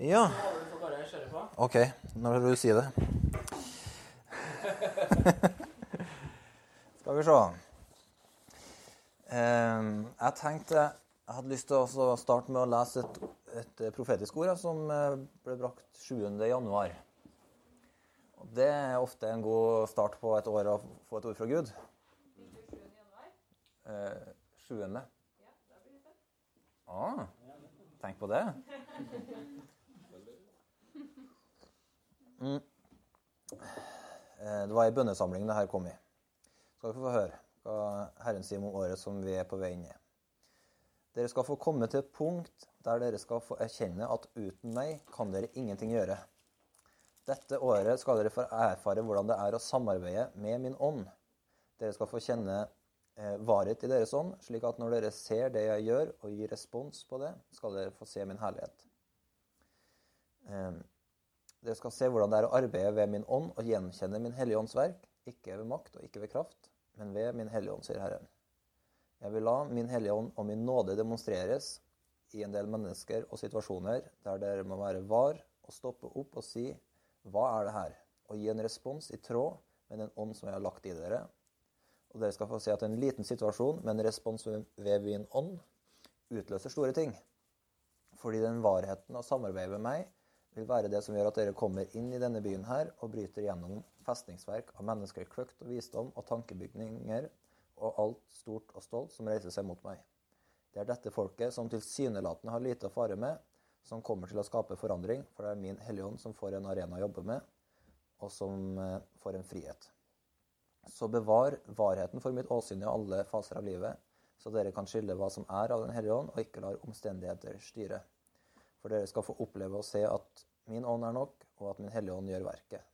Ja. OK, når du si det? Skal vi se. Eh, jeg tenkte jeg hadde lyst til å starte med å lese et, et profetisk ord som eh, ble brakt 7. januar. Det er ofte en god start på et år å få et ord fra Gud. Eh, 7. Ah, tenk på det. Eh, det var ei bønnesamling det her kom i. Skal vi få høre hva Herren sier om året som vi er på vei inn i. Dere skal få komme til et punkt der dere skal få erkjenne at uten meg kan dere ingenting gjøre. Dette året skal dere få erfare hvordan det er å samarbeide med min ånd. Dere skal få kjenne eh, varighet i deres ånd, slik at når dere ser det jeg gjør, og gir respons på det, skal dere få se min herlighet. Dere skal se hvordan det er å arbeide ved min ånd og gjenkjenne min Hellige Ånds verk, ikke ved makt og ikke ved kraft, men ved min Hellige Ånd, sier Herren. Jeg vil la min Hellige Ånd og min nåde demonstreres i en del mennesker og situasjoner der dere må være var og stoppe opp og si hva er det her? Og gi en respons i tråd med den ånd som jeg har lagt i dere. Og dere skal få se at en liten situasjon med en respons ved min ånd utløser store ting. Fordi den varheten og samarbeidet med meg vil være det som gjør at dere kommer inn i denne byen her og bryter gjennom festningsverk av mennesker kløkt og visdom og tankebygninger og alt stort og stolt som reiser seg mot meg. Det er dette folket som tilsynelatende har lite å fare med, som kommer til å skape forandring, for det er min Hellige Ånd som får en arena å jobbe med, og som eh, får en frihet. Så bevar varheten for mitt åsyn i alle faser av livet, så dere kan skille hva som er av Den hellige ånd, og ikke lar omstendigheter styre. For dere skal få oppleve å se at min ånd er nok, og at min Hellige Ånd gjør verket.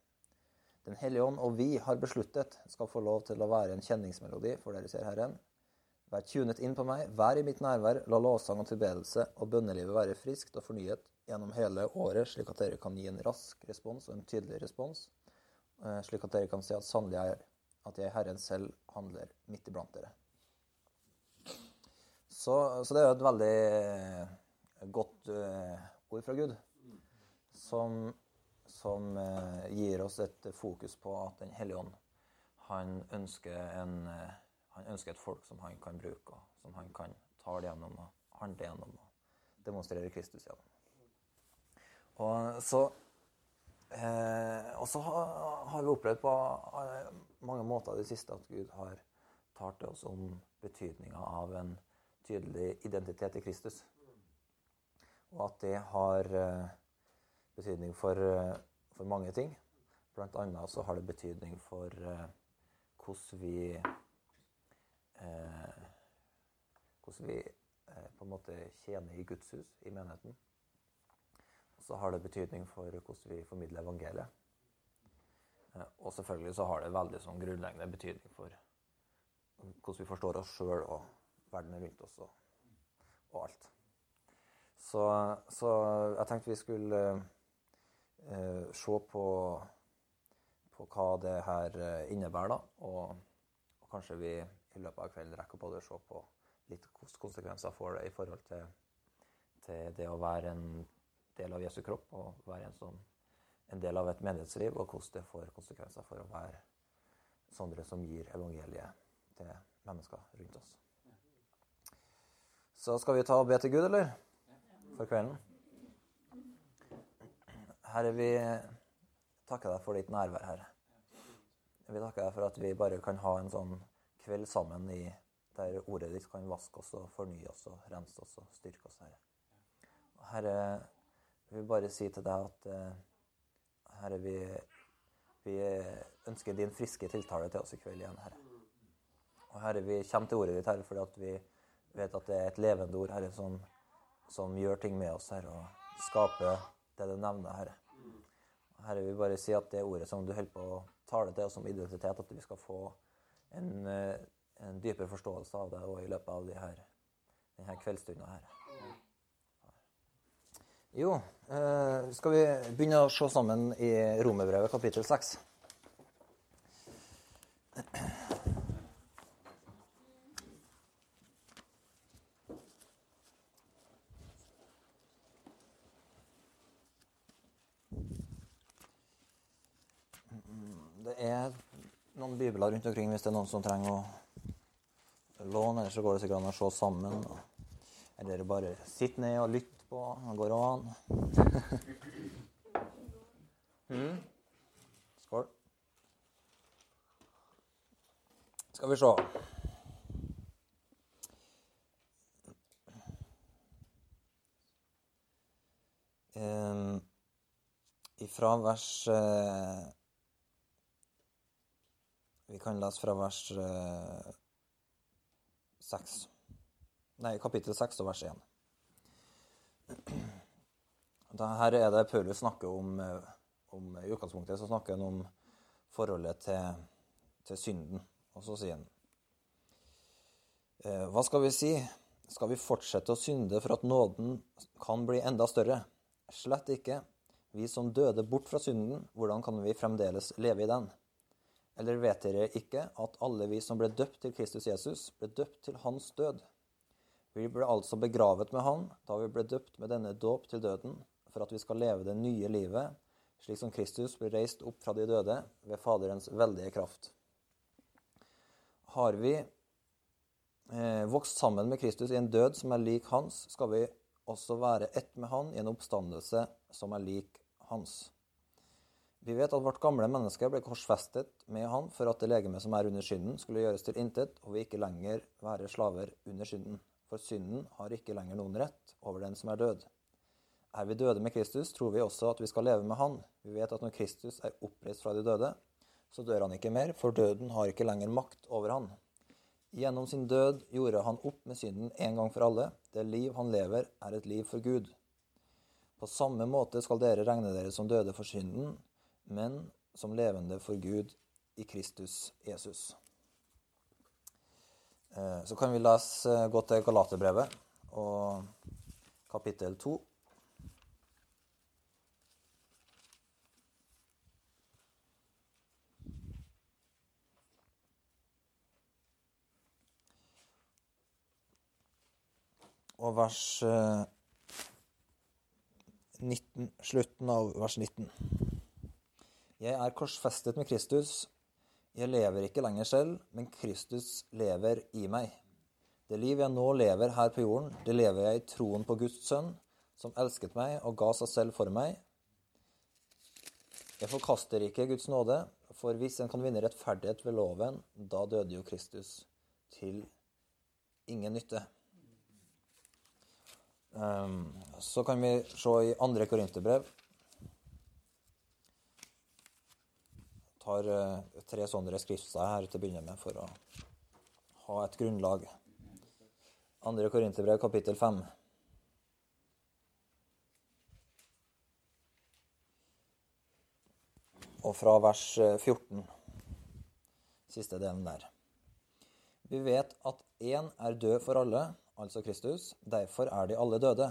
Den Hellige Ånd og vi har besluttet skal få lov til å være en kjenningsmelodi for dere, ser Herren. Vær tunet inn på meg, vær i mitt nærvær, la lovsang og tilbedelse og bønnelivet være friskt og fornyet gjennom hele året, slik at dere kan gi en rask respons og en tydelig respons, eh, slik at dere kan se at sannelig er at jeg, Herren selv, handler midt iblant dere. Så, så det er jo et veldig godt uh, ord fra Gud som, som uh, gir oss et fokus på at Den hellige ånd han ønsker, en, uh, han ønsker, et folk som han kan bruke, og som han kan tale gjennom og handle gjennom og demonstrere Kristus gjennom. Og så, og så har, har, vi opplevd på mange måter i det siste at Gud har talt til oss om betydninga av en tydelig identitet i Kristus. Og at det har eh, betydning for, eh, for mange ting. Blant annet så har det betydning for eh, hvordan vi Hvordan vi på en måte tjener i Guds hus, i menigheten. Og så har det betydning for hvordan vi formidler evangeliet. Og selvfølgelig så har det veldig sånn grunnleggende betydning for hvordan vi forstår oss sjøl og verden rundt oss og, og alt. Så, så, jeg tenkte vi skulle eh, se på, på, hva det her eh, innebærer, da. Og, og, kanskje vi i løpet av kvelden rekker både å se på litt hvilke konsekvenser får det i forhold til, til, det å være en del av Jesu kropp og være en, sånn, en del av et menighetsliv, og hvordan det får konsekvenser for å være sånne som gir evangeliet til mennesker rundt oss. Så skal vi ta og be til Gud, eller? For kvelden. Herre, vi takker deg for ditt nærvær Herre. Vi takker deg for at vi bare kan ha en sånn kveld sammen i, der ordet ditt kan vaske oss og fornye oss og rense oss og styrke oss, Herre. Herre, vi vil bare si til deg at Herre, vi, vi ønsker din friske tiltale til oss i kveld igjen, Herre. Og Herre, vi kommer til ordet ditt, Herre, fordi at vi vet at det er et levende ord, Herre, som, som gjør ting med oss, Herre, og skaper det du nevner, Herre. Herre, vi bare sier at det ordet som du holder på å tale til oss som identitet, at vi skal få en, eh, en dypere forståelse av det og i løpet av de her, denne kveldsstunda her. Jo, eh, skal vi begynne å se sammen i Romerbrevet kapittel 6. noen bibler rundt omkring hvis det er noen som trenger å låne. Eller så går det sikkert an å se sammen. Eller bare sitte ned og lytte på. Det går an. mm. Skål. Skal vi se. Um, ifra vers uh, kan lese fra vers uh, 6. Nei, kapittel 6 og vers 1. Her er det Paulus snakker om, eh, om I utgangspunktet så snakker han om forholdet til, til synden. Og så sier han eh, Hva skal vi si? Skal vi fortsette å synde for at nåden kan bli enda større? Slett ikke. Vi som døde bort fra synden, hvordan kan vi fremdeles leve i den? Eller vet dere ikke at alle vi som ble døpt til Kristus Jesus, ble døpt til hans død? Vi ble altså begravet med han da vi ble døpt med denne dåp til døden, for at vi skal leve det nye livet, slik som Kristus ble reist opp fra de døde ved Faderens veldige kraft. Har vi eh, vokst sammen med Kristus i en død som er lik hans, skal vi også være ett med han i en oppstandelse som er lik hans. Vi vet at vårt gamle menneske ble korsfestet med han for at det legeme som er under synden, skulle gjøres til intet, og vi ikke lenger være slaver under synden. For synden har ikke lenger noen rett over den som er død. Er vi døde med Kristus, tror vi også at vi skal leve med Han. Vi vet at når Kristus er oppreist fra de døde, så dør han ikke mer, for døden har ikke lenger makt over han. Gjennom sin død gjorde han opp med synden en gang for alle. Det liv han lever, er et liv for Gud. På samme måte skal dere regne dere som døde for synden, men som levende for Gud i Kristus Jesus. Eh, så kan vi lese, eh, gå til Galaterbrevet og kapittel 2. Og vers 19, eh, slutten av vers 19. Jeg er korsfestet med Kristus. Jeg lever ikke lenger selv, men Kristus lever i meg. Det liv jeg nå lever her på jorden, det lever jeg i troen på Guds sønn, som elsket meg og ga seg selv for meg. Jeg forkaster ikke Guds nåde, for hvis en kan vinne rettferdighet ved loven, da døde jo Kristus til ingen nytte. Um, så kan vi se i andre Korinterbrev tar uh, tre sånne skrifter her til å begynne med for å ha et grunnlag. Andre Korinterbrev, kapittel 5. Og fra vers 14, eh, siste delen der. Vi vet at én er død for alle, altså Kristus. Derfor er de alle døde.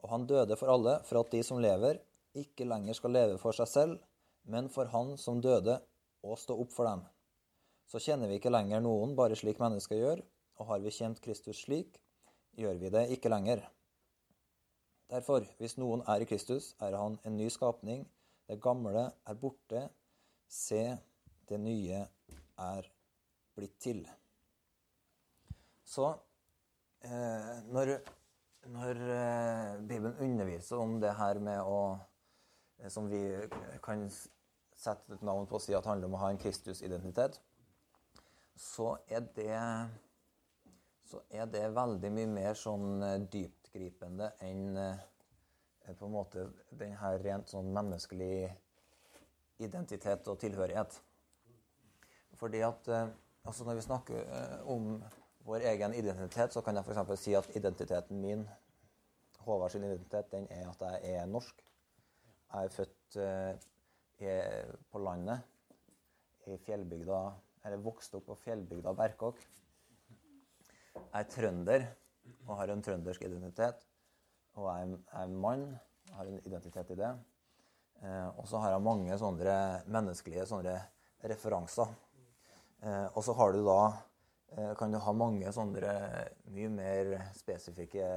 Og han døde for alle, for at de som lever, ikke lenger skal leve for seg selv, men for Han som døde, og stå opp for dem. Så kjenner vi ikke lenger noen bare slik mennesker gjør, og har vi kjent Kristus slik, gjør vi det ikke lenger. Derfor, hvis noen er i Kristus, er han en ny skapning. Det gamle er borte. Se, det nye er blitt til. Så eh, når, når eh, Bibelen underviser om det her med å eh, Som vi kan sette et navn på å si at det handler om å ha en Kristus-identitet, så er det så er det veldig mye mer sånn eh, dyptgripende enn eh, på en måte den her rent sånn menneskelig identitet og tilhørighet. Fordi at eh, altså Når vi snakker om vår egen identitet, så kan jeg f.eks. si at identiteten min, Håvard sin identitet, den er at jeg er norsk. Jeg er født på landet, i fjellbygda Eller vokste opp på fjellbygda Berkåk. Jeg er trønder og har en trøndersk identitet. Og jeg er en mann har en identitet i det. Eh, og så har jeg mange sånne menneskelige sånne referanser. Eh, og så har du da eh, kan du ha mange sånne mye mer spesifikke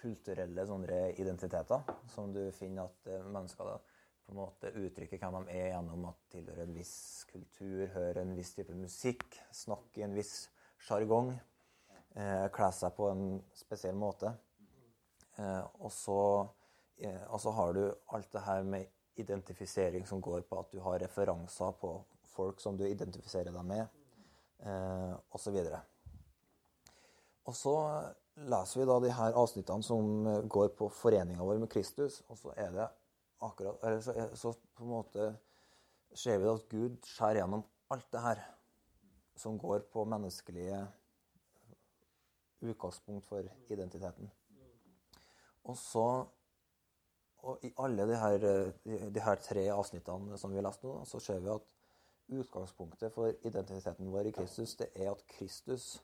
kulturelle sånne identiteter som du finner at mennesker da på en måte uttrykke hvem de er gjennom at tilhøre en viss kultur, høre en viss type musikk, snakke i en viss sjargong, eh, kle seg på en spesiell måte. Eh, og, så, eh, og så har du alt det her med identifisering som går på at du har referanser på folk som du identifiserer deg med, eh, osv. Og så leser vi da de her avsnittene som går på foreninga vår med Kristus, og så er det akkurat så, så, på en måte ser vi at Gud skjærer gjennom alt det her som går på menneskelige utgangspunkt for identiteten. Og så og I alle de her, de her tre avsnittene som vi har lest nå, så ser vi at utgangspunktet for identiteten vår i Kristus, det er at Kristus,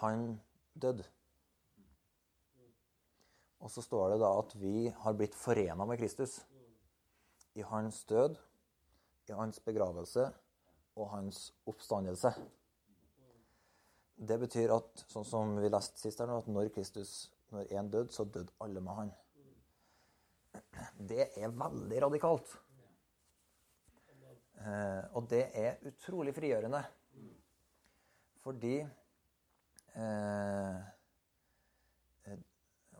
han døde. Og så står det da at vi har blitt forena med Kristus i hans død, i hans begravelse og hans oppstandelse. Det betyr at, sånn som vi leste sist her nå, at når Kristus, når én døde, så døde alle med han. Det er veldig radikalt. Eh, og det er utrolig frigjørende. Fordi eh,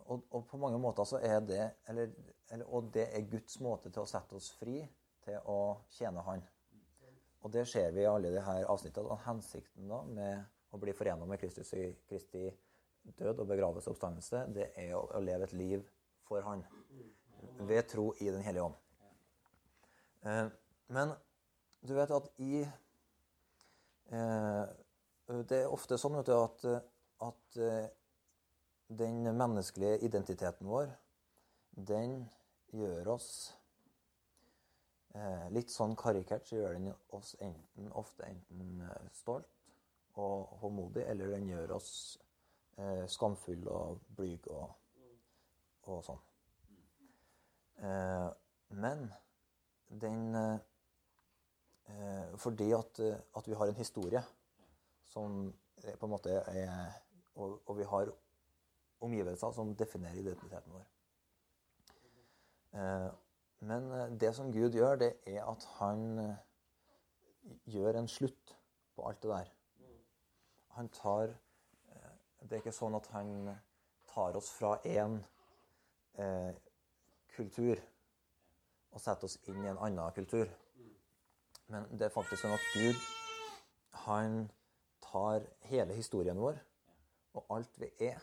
og, og, på mange måter så er det eller, eller, Og det er Guds måte til å sette oss fri til å tjene Han. Og det ser vi i alle disse avsnittene. Og hensikten da med å bli forena med Kristus i Kristi død og begravelse og oppstandelse, det er å, å, leve et liv for Han. Ved tro i Den hellige ånd. Eh, men du vet at i eh, Det er ofte sånn at, at eh, den menneskelige identiteten vår, den gjør oss eh, Litt sånn karikert så gjør den oss enten, ofte enten eh, stolt og håndmodig, eller den gjør oss eh, skamfull og blyg og, og, sånn. Eh, men den eh, Fordi at, at, vi har en historie som på en måte er og, og vi har omgivelser som definerer identiteten vår. Eh, men eh, det som Gud gjør, det er at han eh, gjør en slutt på alt det der. Han tar Det er ikke sånn at han tar oss fra én eh, kultur og setter oss inn i en annen kultur. Men det er faktisk sånn at Gud, han tar hele historien vår og alt vi er,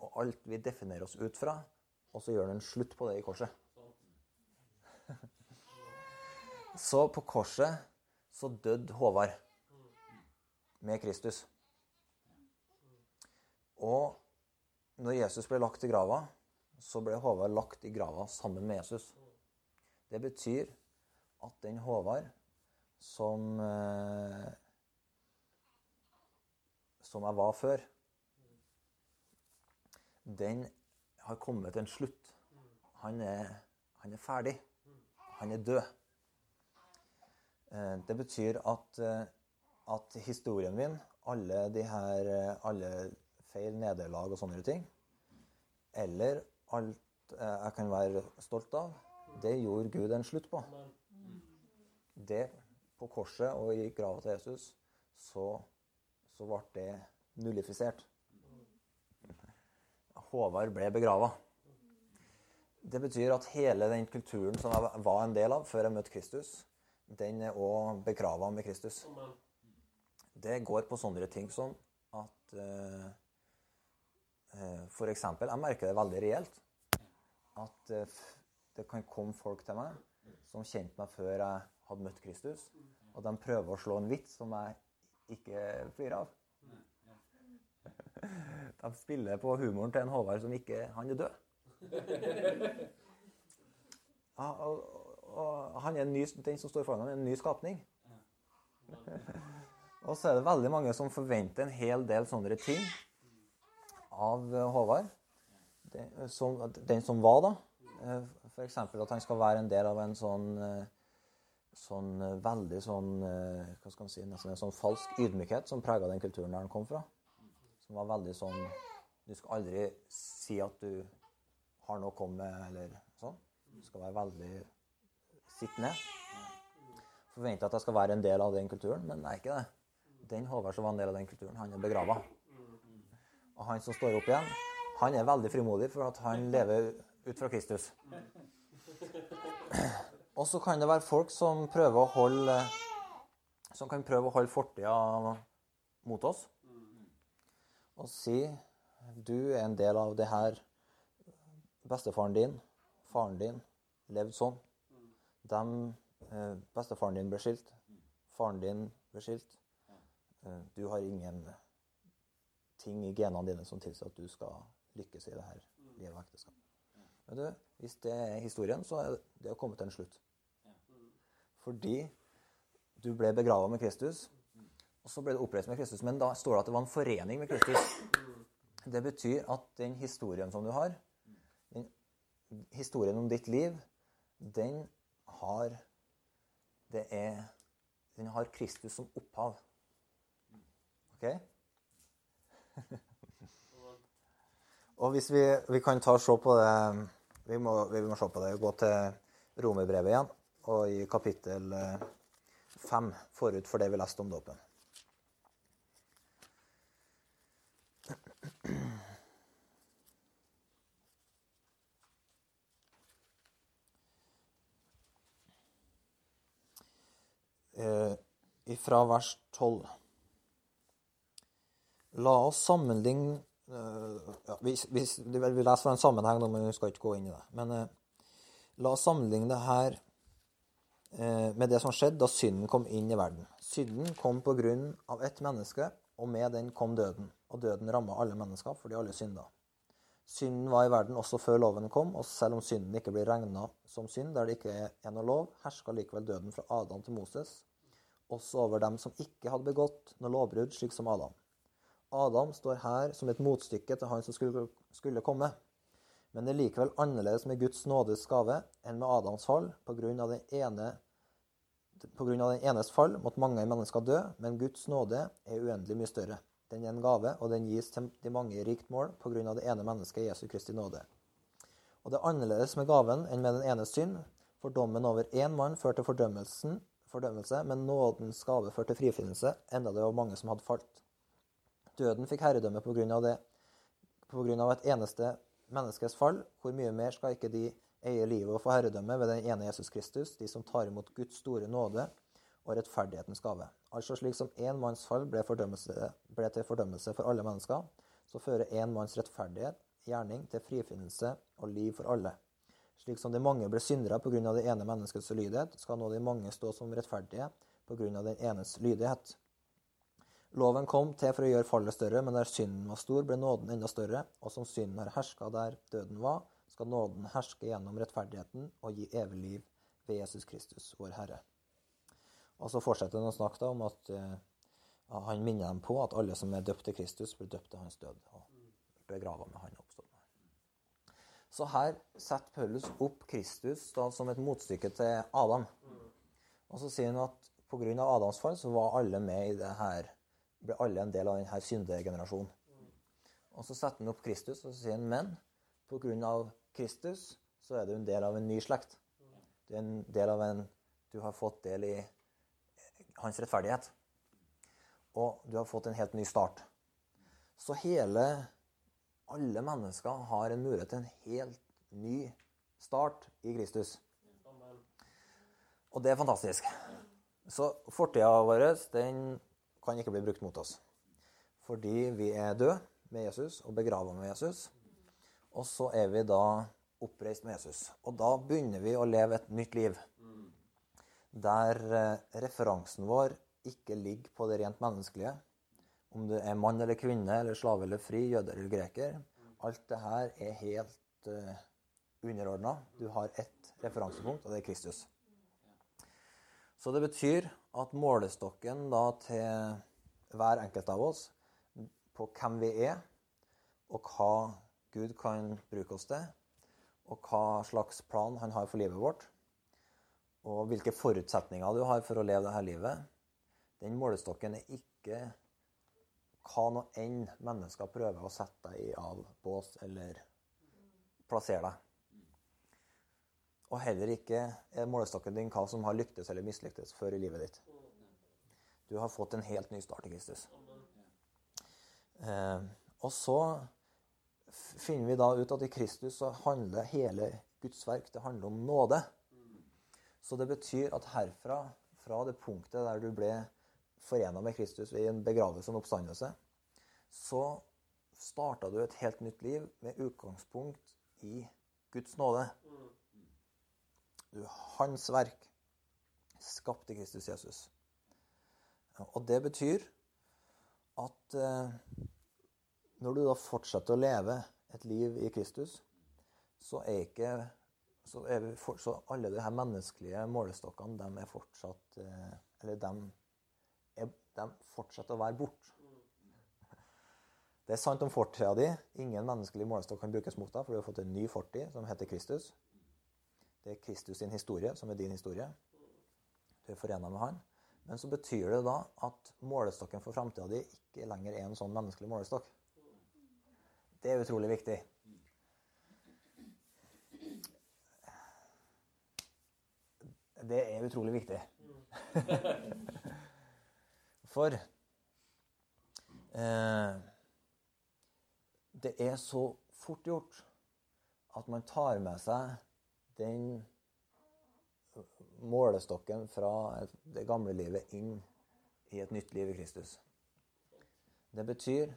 og alt vi definerer oss ut fra, og så gjør han en slutt på det i korset. Så på korset så døde Håvard med Kristus. Og når Jesus ble lagt i grava, så ble Håvard lagt i grava sammen med Jesus. Det betyr at den Håvard som eh, som jeg var før, den har kommet til en slutt. Han er, han er ferdig. Han er død. Eh, det betyr at, eh, at historien min, alle de her eh, alle feil, nederlag og sånne ting, eller alt jeg kan være stolt av, det gjorde Gud en slutt på. Det på korset og i grava til Jesus, så, så ble det nullifisert. Håvard ble begrava. Det betyr at hele den kulturen som jeg var en del av før jeg møtte Kristus, den er òg begrava med Kristus. Det går på sånne ting som at uh, uh, For eksempel, jeg merker det veldig reelt. At uh, det kan komme folk til meg som kjente meg før jeg hadde møtt Kristus, og de prøver å slå en vits som jeg ikke flirer av. De spiller på humoren til en Håvard som ikke Han er død. Ja, og, og, han er ny, den som står foran ham, er en ny skapning. og så er det veldig mange som forventer en hel del sånne ting av Håvard. Den som, den som var, da. Eh, F.eks. at han skal være en del av en sånn eh, sånn veldig sånn eh, hva skal man si, nesten en sånn falsk ydmykhet som prega den kulturen der han kom fra. Som var veldig sånn Du skal aldri si at du har noe å komme med, eller sånn. Du skal være veldig sittende. ned. Forventer at jeg skal være en del av den kulturen, men jeg er ikke det. Den Håvard som var en del av den kulturen, han er begrava. Og han som står opp igjen, han er veldig frimodig for at han lever ut fra Kristus. Og så kan det være folk som prøver å holde som kan prøve å holde fortida mot oss og si du er en del av det her. Bestefaren din, faren din, levde sånn. Dem, eh, bestefaren din ble skilt. Faren din ble skilt. Eh, du har ingen ting i genene dine som tilsier at du skal lykkes i det her livet og ekteskapet. Men du, hvis det er historien, så er det å komme til en slutt. Fordi du ble begrava med Kristus, og så ble det oppreist med Kristus. Men da står det at det var en forening med Kristus. Det betyr at den historien som du har, den historien om ditt liv, den har Det er Den har Kristus som opphav. OK? Og hvis vi, vi kan ta og se på det vi må, vi må se på det. Gå til Romerbrevet igjen, og i kapittel eh, fem, forut for det vi leste om dåpen. Eh, fra vers 12. La oss sammenligne eh, ja, vi, vi, vi, leser fra en sammenheng, men vi skal ikke gå inn i det. Men eh, la oss sammenligne det her uh, med det som skjedde da synden kom inn i verden. Synden kom på grunn av ett menneske, og med den kom døden. Og døden ramma alle mennesker fordi alle synda. Synden var i verden også før loven kom, og selv om synden ikke blir regna som synd der det ikke er noe lov, herska likevel døden fra Adam til Moses, også over dem som ikke hadde begått noe lovbrudd, slik som Adam. Adam står her som et motstykke til han som skulle, skulle komme. Men det er likevel annerledes med Guds nådes gave enn med Adams fall. Av den, ene, av den enes fall måtte mange mennesker dø, men Guds nåde er uendelig mye større. Den er en gave, og den gis til de mange i rikt mål av det ene mennesket, Jesu Kristi nåde. Og det er annerledes med gaven enn med den enes synd, for dommen over én mann førte til fordømmelse, men nådens gave førte til frifinnelse, enda det var mange som hadde falt. Døden fikk herredømme av det, på et eneste menneskes fall. Hvor mye mer skal ikke de eie livet og få herredømme ved den ene Jesus Kristus, de som tar imot Guds store nåde og rettferdighetens gave. Altså slik som én manns fall ble, ble, til fordømmelse for alle mennesker, så fører én manns rettferdighet, gjerning, til frifinnelse og liv for alle. Slik som de mange ble syndere pga. det ene menneskets lydighet, skal nå de mange stå som rettferdige pga. den enes lydighet. Loven kom til for å gjøre fallet større, men der synden var stor, ble nåden enda større, og som synden har herska der døden var, skal nåden herske gjennom rettferdigheten og gi evig liv ved Jesus Kristus, vår Herre. Og så fortsetter han å snakke om at uh, han minner dem på at alle som er døpt til Kristus, blir døpt til hans død og begrava med han oppstått. Så her setter Paulus opp Kristus da, som et motstykke til Adam. Og så sier han at pga. Adams fall så var alle med i det her, ble alle en del av denne syndegenerasjonen. Og så setter han opp Kristus, og så sier han men pga. Kristus så er du en del av en ny slekt. Du er en del av en Du har fått del i hans rettferdighet. Og du har fått en helt ny start. Så hele Alle mennesker har en mulighet til en helt ny start i Kristus. Og det er fantastisk. Så fortida vår den kan ikke bli brukt mot oss. Fordi vi er døde med Jesus og begrava med Jesus. Og så er vi da oppreist med Jesus. Og da begynner vi å leve et nytt liv der eh, referansen vår ikke ligger på det rent menneskelige. Om du er mann eller kvinne eller slave eller fri, jøde eller greker. Alt det her er helt uh, eh, underordna. Du har ett referansepunkt, og det er Kristus. Så det betyr at målestokken da til hver enkelt av oss på hvem vi er, og hva Gud kan bruke oss til, og hva slags plan han har for livet vårt, og hvilke forutsetninger du har for å leve dette livet, den målestokken er ikke hva nå enn mennesker prøver å sette deg i av bås eller plassere deg. Og heller ikke er målestokken din hva som har lyktes eller mislyktes før i livet ditt. Du har fått en helt ny start i Kristus. Eh, og så finner vi da ut at i Kristus så handler hele Guds verk det handler om nåde. Så det betyr at herfra, fra det punktet der du ble forena med Kristus i en begravelse og en oppstandelse, så starta du et helt nytt liv med utgangspunkt i Guds nåde. Du, hans verk, skapte Kristus Jesus. Og det betyr at eh, når du da fortsetter å leve et liv i Kristus, så er ikke så, er for, så alle de her menneskelige målestokkene, de er fortsatt eh, Eller de, er, de fortsetter å være borte. Det er sant om fortida di. Ingen menneskelig målestokk kan brukes mot deg, for du har fått en ny fortid som heter Kristus. Det er Kristus sin historie som er din historie. Du er forena med Han. Men så betyr det da at målestokken for framtida di ikke lenger er en sånn menneskelig målestokk. Det er utrolig viktig. Det er utrolig viktig. For eh, det er så fort gjort at man tar med seg den målestokken fra det gamle livet inn i et nytt liv i Kristus. Det betyr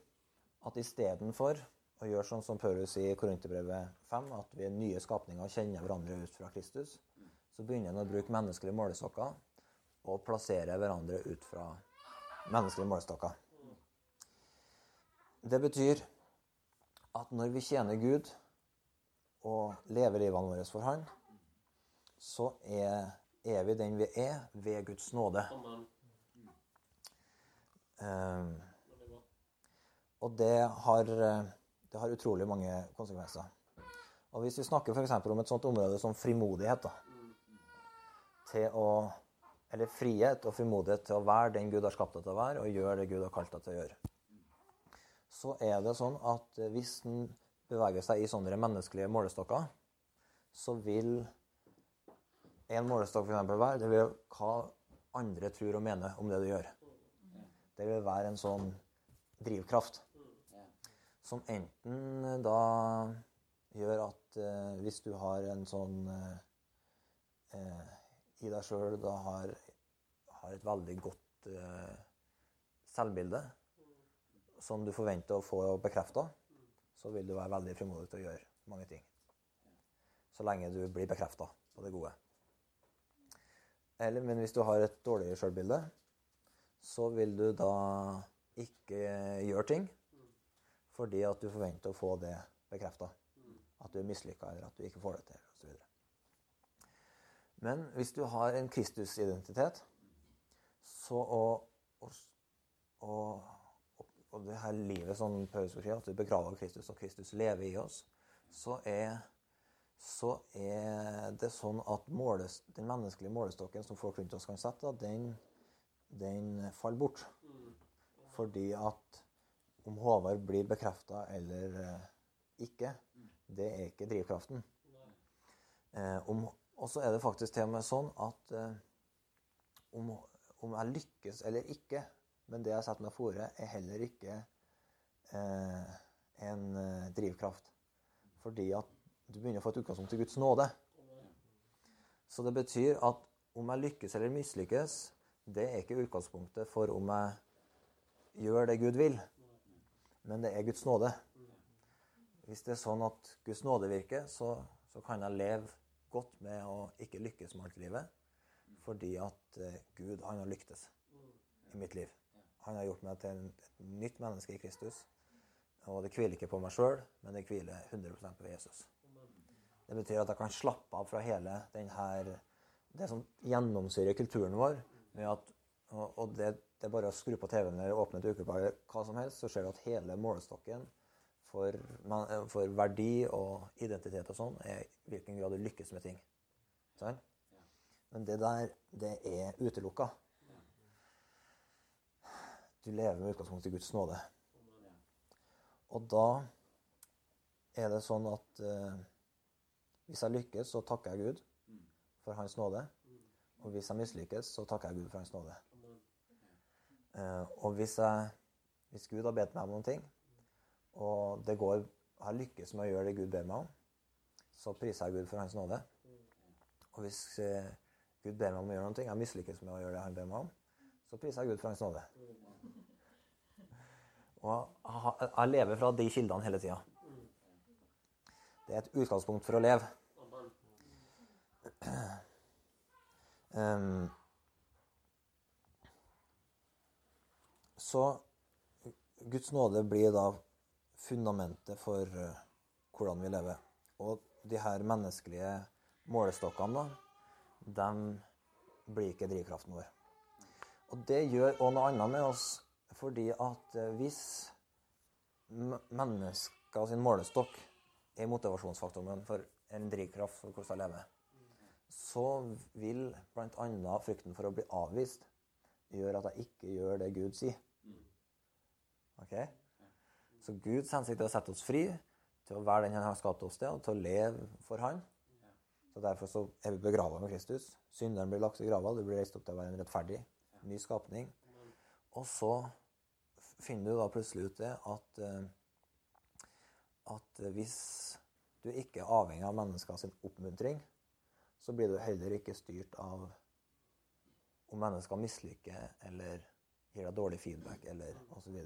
at istedenfor å gjør sånn som Paulus i Korinterbrevet 5, at vi er nye skapninger og kjenner hverandre ut fra Kristus, så begynner han å bruke menneskelige målestokker og plassere hverandre ut fra menneskelige målestokker. Det betyr at når vi tjener Gud og lever livene våre for Han, så er, er vi den vi er ved Guds nåde. Um, og det har, det har, utrolig mange konsekvenser. Og Hvis vi snakker f.eks. om et sånt område som frimodighet da, til å, Eller frihet og frimodighet til å være den Gud har skapt deg til å være, og gjøre det Gud har kalt deg til å gjøre så er det sånn at hvis en beveger seg i sånne menneskelige målestokker, så vil en målestokk f.eks. være det vil hva andre tror og mener om det du gjør. Det vil være en sånn drivkraft som enten da gjør at eh, hvis du har en sånn eh, i deg sjøl da har, har, et veldig godt eh, selvbilde, som du forventer å få bekrefta, så vil du være veldig frimodig til å gjøre mange ting. Så lenge du blir bekrefta på det gode. Eller, men hvis du har et dårligere sjølbilde, så vil du da ikke gjøre ting fordi at du forventer å få det bekrefta. At du er mislykka, eller at du ikke får det til, osv. Men hvis du har en Kristus-identitet, så og, å og det her livet som Paulus sier, at vi begraver Kristus, og Kristus lever i oss, så er, så er det sånn at måles, den menneskelige målestokken som folk rundt oss kan sette, den, den faller bort. Fordi at om Håvard blir bekrefta eller eh, ikke, det er ikke drivkraften. Eh, og så er det faktisk til og med sånn at eh, om, om jeg lykkes eller ikke men det jeg setter meg fore, er heller ikke eh, en drivkraft. Fordi at du begynner å få et utgangspunkt i Guds nåde. Så det betyr at om jeg lykkes eller mislykkes, det er ikke utgangspunktet for om jeg gjør det Gud vil. Men det er Guds nåde. Hvis det er sånn at Guds nåde virker, så, så kan jeg leve godt med å ikke lykkes med alt livet. Fordi at eh, Gud, han har lyktes i mitt liv. Han har gjort meg til et nytt menneske i Kristus. Og det hviler ikke på meg sjøl, men det hviler 100% på Jesus. Det betyr at jeg kan slappe av fra hele denne, det som gjennomsyrer kulturen vår. At, og det, det, er bare å skru på TV-en eller åpne et ukeblad hva som helst, så ser du at hele målestokken for, for, verdi og identitet og sånn er i hvilken grad du lykkes med ting. Sånn? Men det der, det er utelukka. Du lever med utgangspunkt i Guds nåde. Og da er det sånn at eh, hvis jeg lykkes, så takker jeg Gud. for Hans nåde. Og hvis jeg mislykkes, så takker jeg Gud for Hans nåde. Eh, og hvis, jeg, hvis Gud har bedt meg om noen ting, og det går, har lykkes med å gjøre det Gud ber meg om, så priser jeg Gud for Hans nåde. Og hvis eh, Gud ber meg om å gjøre noe, jeg mislykkes med å gjøre det han ber meg om, så priser jeg Gud for Hans nåde. Og jeg lever fra de kildene hele tida. Det er et utgangspunkt for å leve. Um, så Guds nåde blir da fundamentet for uh, hvordan vi lever. Og de her menneskelige målestokkene, da, de blir ikke drivkraften vår. Og det gjør òg noe annet med oss, fordi at uh, hvis mennesker sin målestokk er motivasjonsfaktoren for en drivkraft for hvordan jeg lever, så vil bl.a. frykten for å bli avvist gjøre at jeg ikke gjør det Gud sier. Ok? Så Guds hensikt er å sette oss fri til å være den han har skapt oss til, og til å leve for Han. Så Derfor så er vi begrava med Kristus. Synderen blir lagt i grava, du blir reist opp til å være en rettferdig, ny skapning. Og så finner du da plutselig ut det at, eh, at hvis du ikke er avhengig av menneskers oppmuntring, så blir du heller ikke styrt av om mennesker mislykker eller gir deg dårlig feedback eller osv.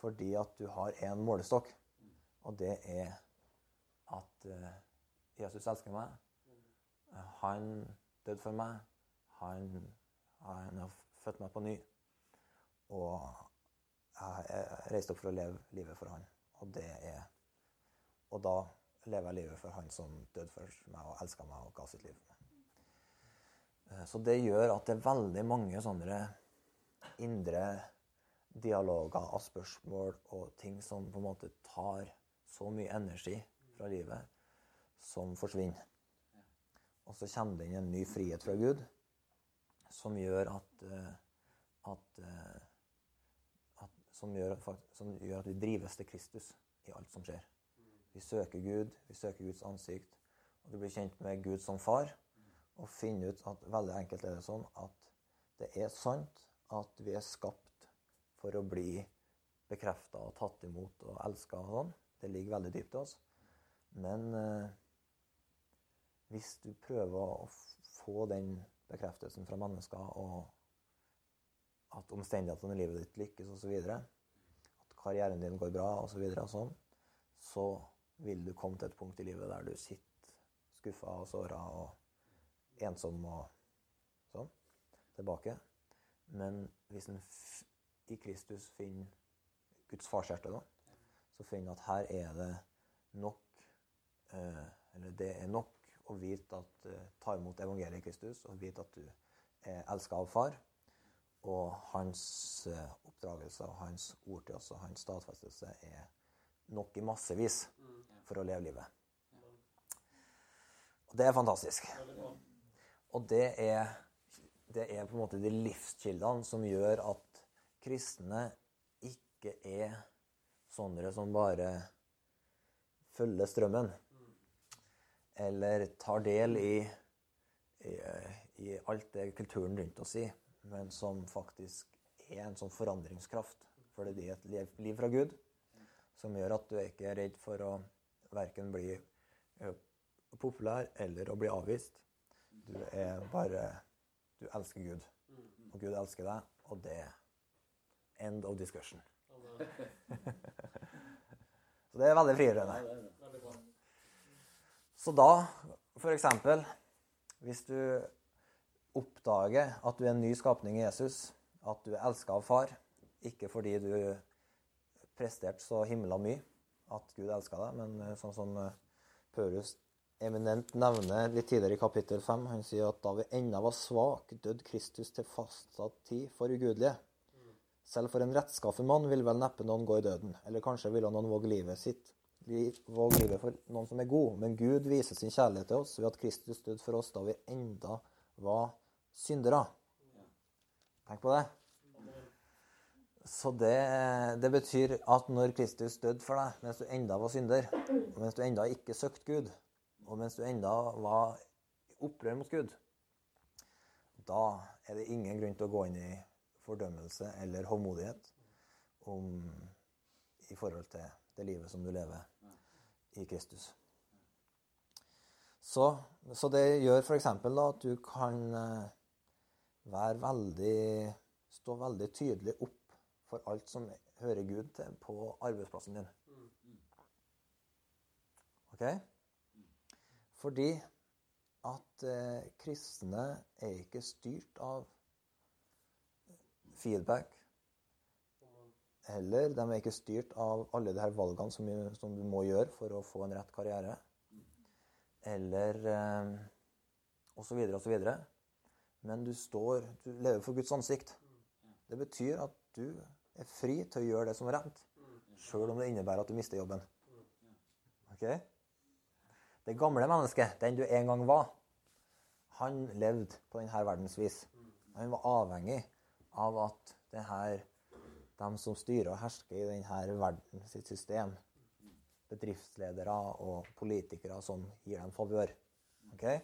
Fordi at du har én målestokk, og det er at uh, Jesus elsker meg. Han døde for meg. Han, han har født meg på ny. Og jeg reiste opp for å leve livet for han. Og er Og da lever jeg livet for han som døde for meg og elska meg og ga sitt liv. Eh, så det gjør at det er veldig mange sånne indre dialoger av spørsmål og ting som på en måte tar så mye energi fra livet, som forsvinner. Og så kommer det inn en ny frihet fra Gud som gjør at, eh, at, eh, at som, gjør, som gjør at vi drives til Kristus i alt som skjer. Vi søker Gud, vi søker Guds ansikt. Og du blir kjent med Gud som far. Og finner ut at veldig enkelt er det sånn at det er sant at vi er skapt for å bli bekrefta og tatt imot og elska og sånn. Det ligger veldig dypt i oss. Men eh, hvis du prøver å få den bekreftelsen fra mennesker, og at omstendighetene i livet ditt lykkes osv., at karrieren din går bra osv., så, og sånn, så vil du komme til et punkt i livet der du sitter skuffa og såra og ensom og sånn tilbake. Men hvis en i Kristus finner Guds farshjerte, da, så finner at her er det nok eh, Eller det er nok å vite at eh, ta imot evangeliet i Kristus og vite at du er elska av Far. Og hans eh, oppdragelse og hans ord til oss og hans stadfestelse er nok i massevis for å leve livet. Og det er fantastisk. Og det er, det er på en måte de livskildene som gjør at kristne ikke er sånne som bare følger strømmen. Eller tar del i, i, i alt det kulturen rundt oss i, men som faktisk er en sånn forandringskraft. For det er et liv fra Gud som gjør at du ikke er redd for å verken bli populær eller å bli avvist. Du er bare Du elsker Gud, og Gud elsker deg, og det er end of discussion. Så det er veldig frigjørende. Så da, eksempel, hvis du oppdager at du er en ny skapning i Jesus, at du er elska av far, ikke fordi du presterte så himla mye, at Gud elsker deg, men eh, sånn som eh, Paulus eminent nevner litt tidligere i kapittel 5, han sier at da vi ennå var svake, døde Kristus til fastsatt tid for ugudelige. Selv for en rettskaffen mann vil vel neppe noen gå i døden, eller kanskje ville noen våge livet sitt. Våge livet for noen som er god, men Gud viser sin kjærlighet til oss ved at Kristus døde for oss da vi enda var syndere. Tenk på det. Så det, det, betyr at når Kristus døde for deg mens du enda var synder, og mens du enda ikke søkte Gud, og mens du enda var opprør mot Gud, da er det ingen grunn til å gå inn i fordømmelse eller håndmodighet om, i forhold til det livet som du lever i Kristus. Så, så det gjør f.eks. at du kan eh, være veldig Stå veldig tydelig opp for alt som hører Gud til på arbeidsplassen din. OK? Fordi at eh, kristne er ikke styrt av feedback. Eller de er ikke styrt av alle de her valgene som, som du må gjøre for å få en rett karriere. Eller eh, osv. osv. Men du står Du lever for Guds ansikt. Det betyr at du er fri til å gjøre det som er rett, sjøl om det innebærer at du mister jobben. Ok? Det gamle mennesket, den du en gang var, han levde på denne verdens vis. Han var avhengig av at det her, de som styrer og hersker i denne verden sitt system, bedriftsledere og politikere som gir dem favør. Okay?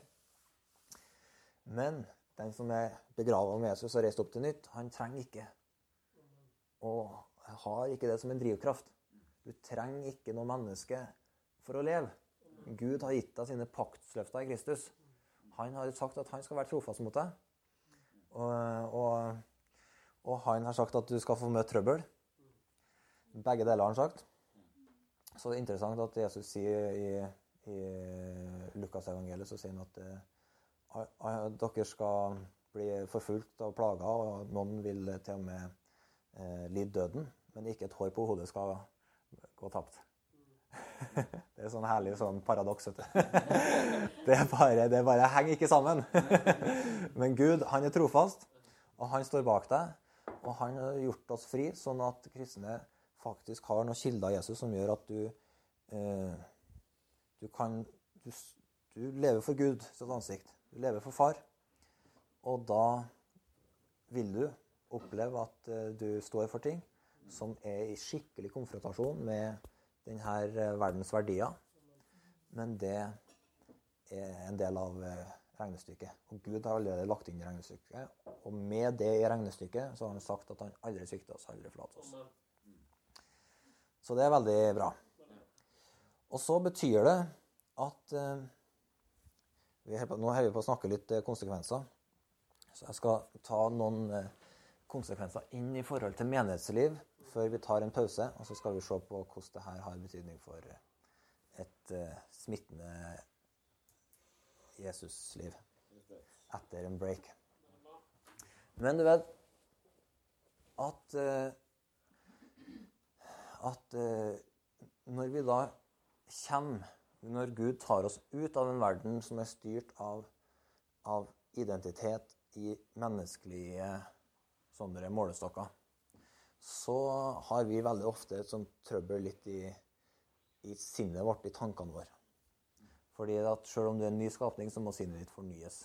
Men den som er begrava med Jesus og reist opp til nytt, han trenger ikke og har ikke det som en drivkraft. Du trenger ikke noe menneske for å leve. Gud har gitt deg sine paktsløfter i Kristus. Han har sagt at han skal være trofast mot deg. Og, og, og, han har sagt at du skal få møte trøbbel. Begge deler har han sagt. Så det er interessant at Jesus sier i, i Lukasevangeliet så sier han at uh, dere skal bli forfulgt og plager, og noen vil til og med uh, lide døden. Men ikke et hår på hodet skal gå tapt. Det er sånn herlig sånn paradoks. Det bare, det bare henger ikke sammen. Men Gud, han er trofast, og han står bak deg. Og han har gjort oss fri, sånn at kristne faktisk har noen kilder av Jesus som gjør at du eh, du kan du, du, lever for Gud sitt ansikt. Du lever for Far. Og da vil du oppleve at eh, du står for ting som er i skikkelig konfrontasjon med denne eh, verdens verdier. Men det er en del av eh, regnestykket. Og Gud har allerede lagt inn regnestykket. Og med det i regnestykket så har han sagt at han aldri svikter oss, aldri forlater oss. Så det er veldig bra. Og så betyr det at eh, på, Nå holder vi på å snakke litt eh, konsekvenser. Så jeg skal ta noen eh, konsekvenser inn i forhold til menighetsliv før vi tar en pause. Og så skal vi se på hvordan det her har betydning for et eh, smittende Jesusliv etter en break. Men du vet at uh, at eh, når vi da kommer Når Gud tar oss ut av en verden som er styrt av, av identitet i menneskelige sånne målestokker, så har vi veldig ofte et sånt trøbbel litt i, i sinnet vårt, i tankene våre. Fordi at selv om du er en ny skapning, så må sinnet ditt fornyes.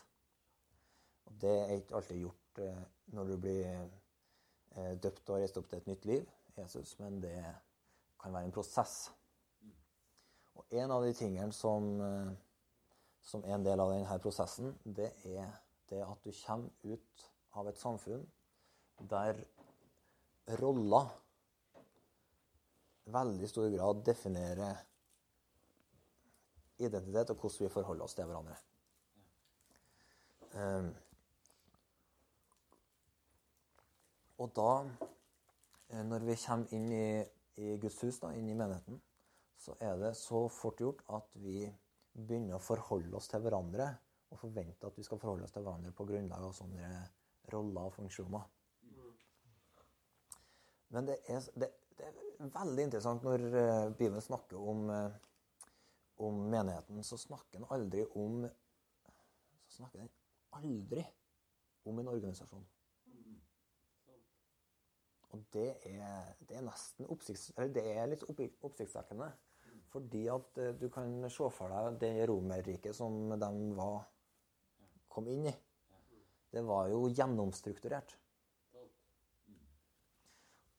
Og det er ikke alltid gjort eh, når du blir eh, døpt og reist opp til et nytt liv, Jesus, men det kan være en prosess. Og en av de tingene som, eh, som er en del av denne prosessen, det er det at du kommer ut av et samfunn der roller veldig stor grad definerer identitet og hvordan vi forholder oss til hverandre. Um, og da, eh, når vi kommer inn i i Guds hus, da, inn i menigheten, så er det så fort gjort at vi begynner å forholde oss til hverandre og forventer at vi skal forholde oss til hverandre på grunnlag av sånne roller og funksjoner. Men det er, det, det er veldig interessant når uh, Bibelen snakker om, uh, om, menigheten, så snakker den aldri om så snakker den aldri om en organisasjon. Og det er, det er nesten oppsikts, det er litt oppsiktsvekkende. Fordi at eh, du kan se for deg det Romerriket som de var, kom inn i. Det var jo gjennomstrukturert.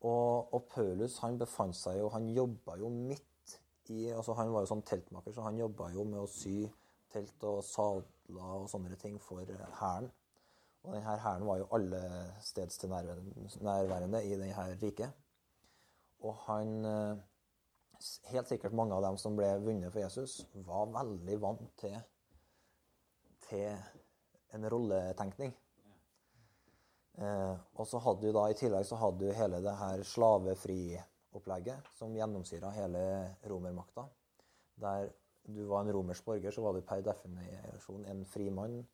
Og, og Paulus han befant seg jo Han jobba jo midt i altså Han var jo sånn teltmaker, så han jobba jo med å sy telt og sadler og sånne ting for hæren. Og denne hæren var jo allestedstilnærværende i denne riket. Og han Helt sikkert mange av dem som ble vunnet for Jesus, var veldig vant til, til en rolletenkning. Eh, og så hadde du da i tillegg så hadde du hele det her slavefriopplegget som gjennomsyra hele romermakta. Der du var en romersk borger, så var du per definisjon en fri mann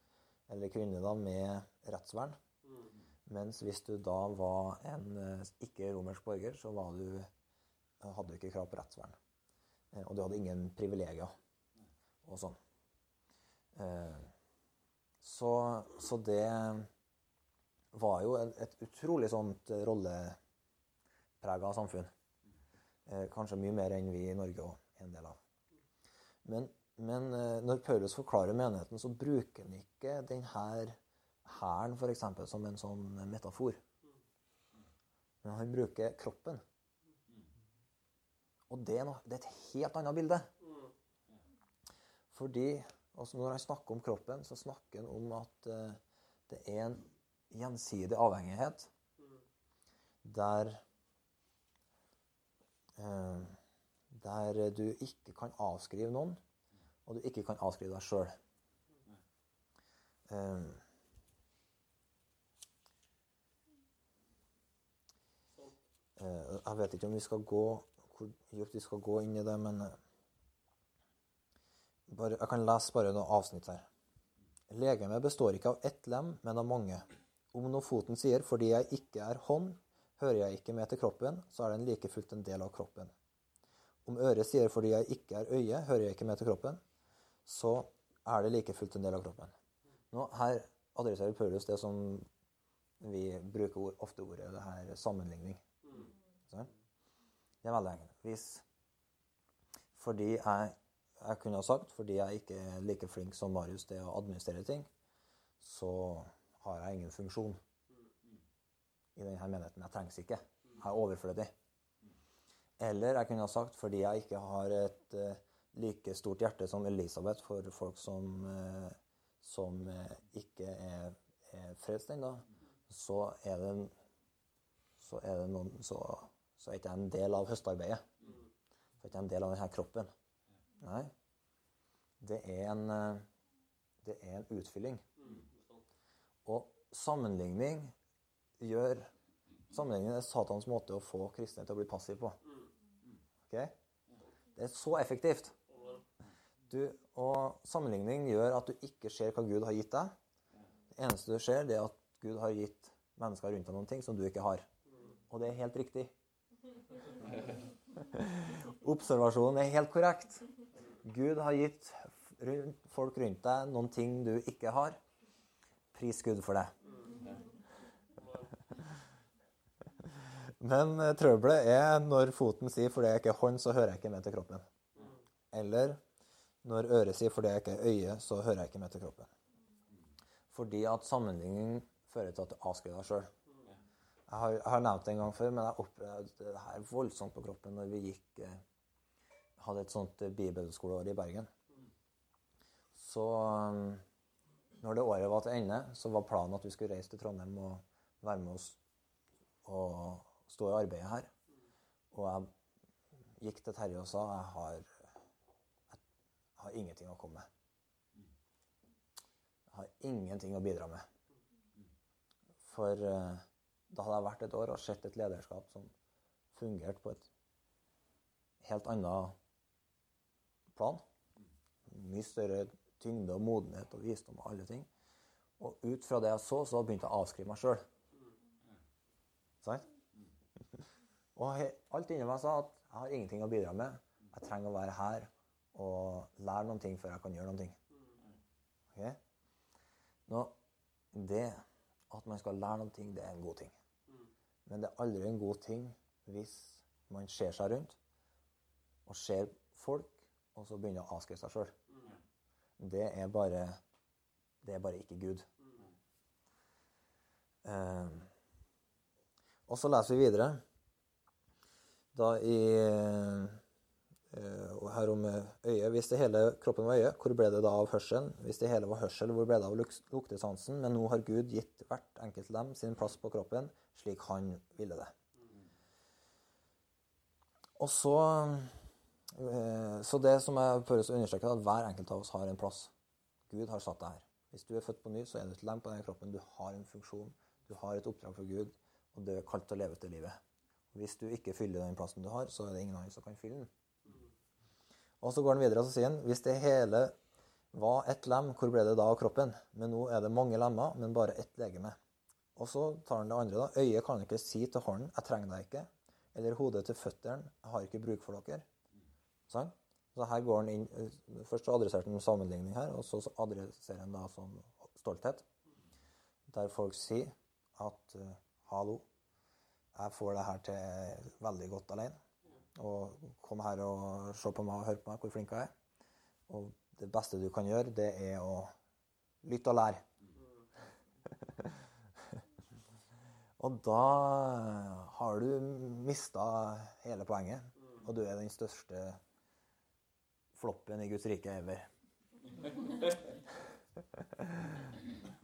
eller kvinne da med rettsvern. Mens hvis du da var en eh, ikke-romersk borger, så du, hadde du ikke krav på rettsvern. Eh, og du hadde ingen privilegier og sånn. Eh, så, så det var jo et utrolig sånt rolleprega samfunn. Eh, kanskje mye mer enn vi i Norge òg en del av. Men, men, eh, når Paulus forklarer menigheten, så bruker han ikke denne hæren f.eks. som en sånn metafor. Men han bruker kroppen. Og det er, noe, det er et helt annet bilde. Fordi altså når han snakker om kroppen, så snakker han om at uh, det er en gjensidig avhengighet der eh, der du ikke kan avskrive noen, og du ikke kan avskrive deg sjøl. Eh, eh, jeg vet ikke om vi skal gå hvor dypt vi skal gå inn i det, men bare, jeg kan lese bare noen avsnitt her. Legemet består ikke av ett lem, men av mange. Om nå foten sier 'fordi jeg ikke er hånd, hører jeg ikke med til kroppen', så er den like fullt en del av kroppen. Om øret sier 'fordi jeg ikke er øye, hører jeg ikke med til kroppen', så er det like fullt en del av kroppen. Nå, Her adresserer Paulus det som vi bruker ord, ofte ordet det her sammenligning. Så, det er veldig enkelt. Hvis fordi jeg, jeg kunne ha sagt fordi jeg ikke er like flink som Marius til å administrere ting, så har jeg ingen funksjon i denne menigheten. Jeg trengs ikke. Jeg er overflødig. Eller jeg kunne ha sagt fordi jeg ikke har et uh, like stort hjerte som Elisabeth for folk som, uh, som uh, ikke er, er frelst ennå, så er det, så er det noen så, så er ikke jeg en del av høstarbeidet. Så er ikke en del av denne kroppen. Nei. Det er en, det er en utfylling. Og sammenligning gjør Sammenligning er Satans måte å få kristne til å bli passiv på. Okay? Det er så effektivt. Du, og sammenligning gjør at du ikke ser hva Gud har gitt deg. Det eneste du ser, det er at Gud har gitt mennesker rundt deg noen ting som du ikke har. Og det er helt riktig. Observasjonen er helt korrekt. Gud har gitt folk rundt deg noen ting du ikke har. Pris Gud for det. Men eh, trøbbelet er når foten sier 'fordi jeg ikke er hånd, så hører jeg ikke med til kroppen'. Eller når øret sier 'fordi jeg ikke er øye, så hører jeg ikke med til kroppen'. Fordi at sammenligning fører til at du avskriver deg sjøl. Jeg har, jeg har, nevnt det en gang før, men jeg opplevde det her voldsomt på kroppen når vi gikk eh, hadde et sånt eh, bibelskoleår i Bergen. Så når det året var til ende, så var planen at vi skulle reise til Trondheim og være med oss og stå i arbeidet her. Og jeg gikk til Terje og sa jeg har, jeg har ingenting å komme med. Jeg har ingenting å bidra med. For uh, da hadde jeg vært et år og sett et lederskap som fungerte på et helt annet plan. Mye større tyngde og modenhet og visdom og alle ting. Og ut fra det jeg så, så begynte jeg å avskrive meg sjøl. Sant? Og alt inni meg sa at jeg har ingenting å bidra med. Jeg trenger å være her og lære noen ting før jeg kan gjøre noen ting. Okay? Nå, det at man skal lære noen ting, det er en god ting. Men det er aldri en god ting hvis man ser seg rundt og ser folk, og så begynner å avskrive seg sjøl det er bare Det er bare ikke Gud. Um, og så leser vi videre. Da i Eh, her om øyet. Hvis det hele kroppen var øye, hvor ble det da av hørselen? Hvis det hele var hørsel, hvor ble det av luktesansen? Men nå har Gud gitt hvert enkelt dem sin plass på kroppen, slik han ville det. Og så, eh, så det som jeg prøver å understreke, er at hver enkelt av oss har en plass. Gud har satt deg her. Hvis du er født på ny, så er du et lem på denne kroppen. Du har en funksjon. Du har et oppdrag for Gud, og du er kalt til å leve dette livet. Hvis du ikke fyller den plassen du har, så er det ingen annen som kan fylle den. Og så går han videre og sier han, hvis det hele var ett lem, hvor ble det da av kroppen? Men nå er det mange lemmer, men bare ett legeme. Og så tar han det andre. da. Øyet kan ikke si til hånden 'jeg trenger deg ikke', eller hodet til føttene 'jeg har ikke bruk for dere'. Sånn? Så her går han inn, Først så adresserte han sammenligning her, og så adresserer han da sånn stolthet. Der folk sier at 'hallo, jeg får det her til veldig godt alene'. Og kom her og se på meg og høre på meg hvor flink jeg er. Og det beste du kan gjøre, det er å lytte og lære. og da har du mista hele poenget. Og du er den største floppen i Guds rike ever.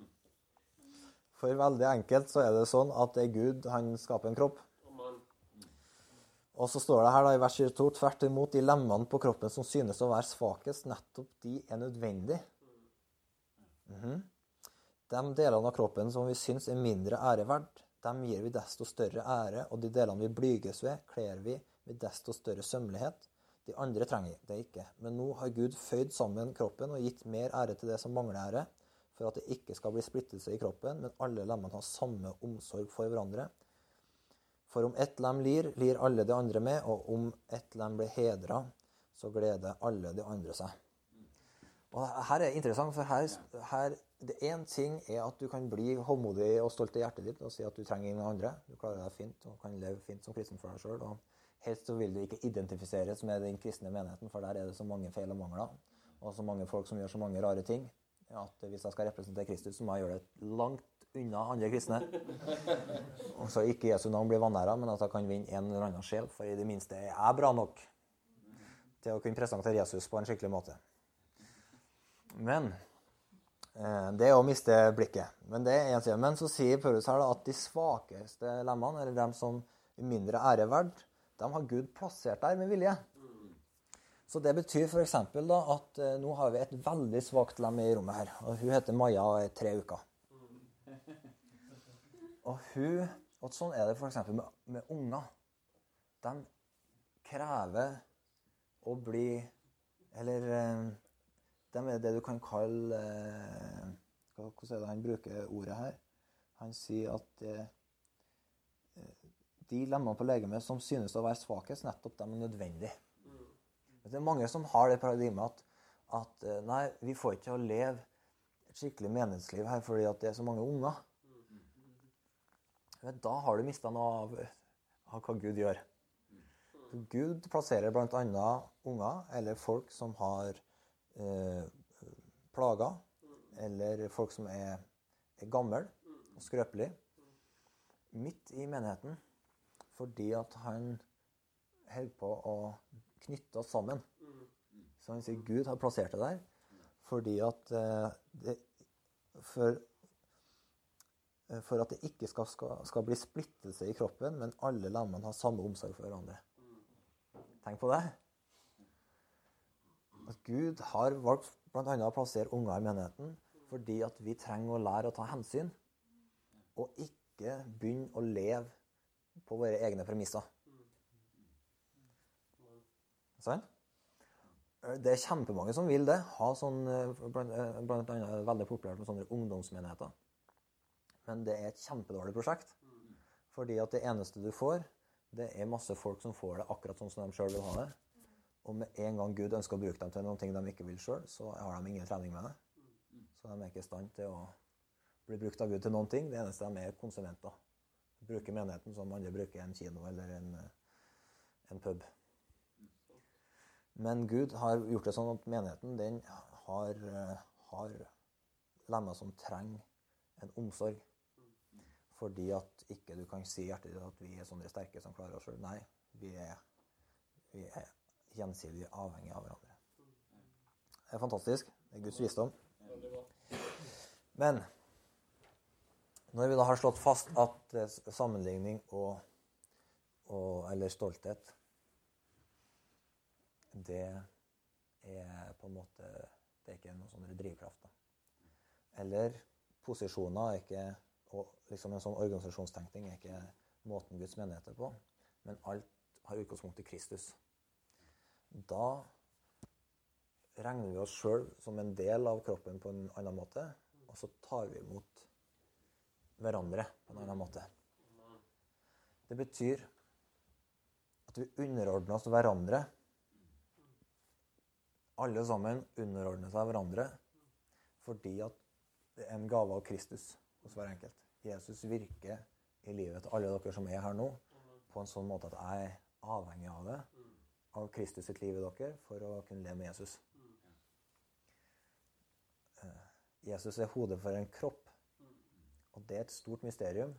For veldig enkelt så er det sånn at det er Gud han skaper en kropp. Og så står det her da i vers 22 tvert imot de lemmene på kroppen som synes å være svakest, nettopp de er nødvendige. Mm -hmm. De delene av kroppen som vi syns er mindre æreverd, dem gir vi desto større ære, og de delene vi blyges ved, kler vi med desto større sømmelighet. De andre trenger det ikke. Men nå har Gud føyd sammen kroppen og gitt mer ære til det som mangler ære, for at det ikke skal bli splittelse i kroppen, men alle lemmene har samme omsorg for hverandre. For om ett lem lir, lir alle de andre med, og om ett lem blir hedra, så gleder alle de andre seg. Og Her er det interessant, for her, her det Én ting er at du kan bli håndmodig og stolt i hjertet ditt og si at du trenger ingen andre. Du klarer deg fint og kan leve fint som kristen for deg sjøl. Helst så vil du ikke identifiseres med den kristne menigheten, for der er det så mange feil og mangler. Og så mange folk som gjør så mange rare ting. At hvis jeg skal representere Kristus, så må jeg gjøre det langt unna andre kristne. Og så ikke Jesu navn blir vanæra, men at jeg kan vinne en eller annen sjel. For i det minste er jeg bra nok til å kunne presentere Jesus på en skikkelig måte. Men eh, det er å miste blikket. Men det er en side. Men så sier Paulus her at de svakeste lemmene, eller dem som er mindre æreverd, de har Gud plassert der med vilje. Så det betyr f.eks. at eh, nå har vi et veldig svakt lem i rommet her. og Hun heter Maja og er tre uker. Og hun og Sånn er det f.eks. Med, med unger. De krever å bli Eller eh, de er det du kan kalle eh, Hvordan er det han bruker ordet her? Han sier at de lemmene på legemet som synes å være svakest, nettopp de er nødvendige. Det er mange som har det paradigmet at, at nei, vi får ikke til å leve et skikkelig meningsliv her fordi det er så mange unger. Men da har du mista noe av, av, hva Gud gjør. Gud plasserer bl.a. unger eller folk som har eh, plager, eller folk som er, er gamle og skrøpelige, midt i menigheten fordi at han holder på å knytte oss sammen. Så han sier Gud har plassert det der fordi at eh, det, for Eh, for at det ikke skal, skal, skal, bli splittelse i kroppen, men alle lemmene har samme omsorg for hverandre. Tenk på det. At Gud har valgt bl.a. å plassere unger i menigheten fordi at vi trenger å lære å ta hensyn, og ikke begynne å leve på våre egne premisser. Sånn? Det er kjempemange som vil det. Ha sånn, blant, blant annet veldig populært med sånne ungdomsmenigheter. Men det er et kjempedårlig prosjekt. Fordi at det eneste du får, det er masse folk som får det akkurat sånn som de sjøl vil ha det. Og med en gang Gud ønsker å bruke dem til noen ting de ikke vil sjøl, så har de ingen trening med det. Så de er ikke i stand til å bli brukt av Gud til noen ting. Det eneste de er konsumenter. Bruker menigheten som andre bruker en kino eller en, en pub. Men Gud har gjort det sånn at menigheten den har, har lemmer som trenger en omsorg. Fordi at ikke du kan si i hjertet ditt at vi er sånne sterke som klarer oss sjøl. Nei, vi er, vi er, gjensidig avhengig av hverandre. Det er fantastisk. Det er Guds visdom. Men når vi da har slått fast at sammenligning og, og eller stolthet det er på en måte Det er ikke noen sånn drivkraft. Eller posisjoner er ikke og liksom En sånn organisasjonstenkning er ikke måten Guds menighet er på, men alt har utgangspunkt i Kristus. Da regner vi oss sjøl som en del av kroppen på en annen måte, og så tar vi imot hverandre på en annen måte. Det betyr at vi underordner oss hverandre. Alle sammen underordne seg hverandre fordi at det er en gave av Kristus hos hver enkelt. Jesus virker i livet til alle dere som er her nå, på en sånn måte at jeg er avhengig av det, av Kristus sitt liv i dere, for å kunne leve med Jesus. Eh, Jesus er hodet for en kropp. Og det er et stort mysterium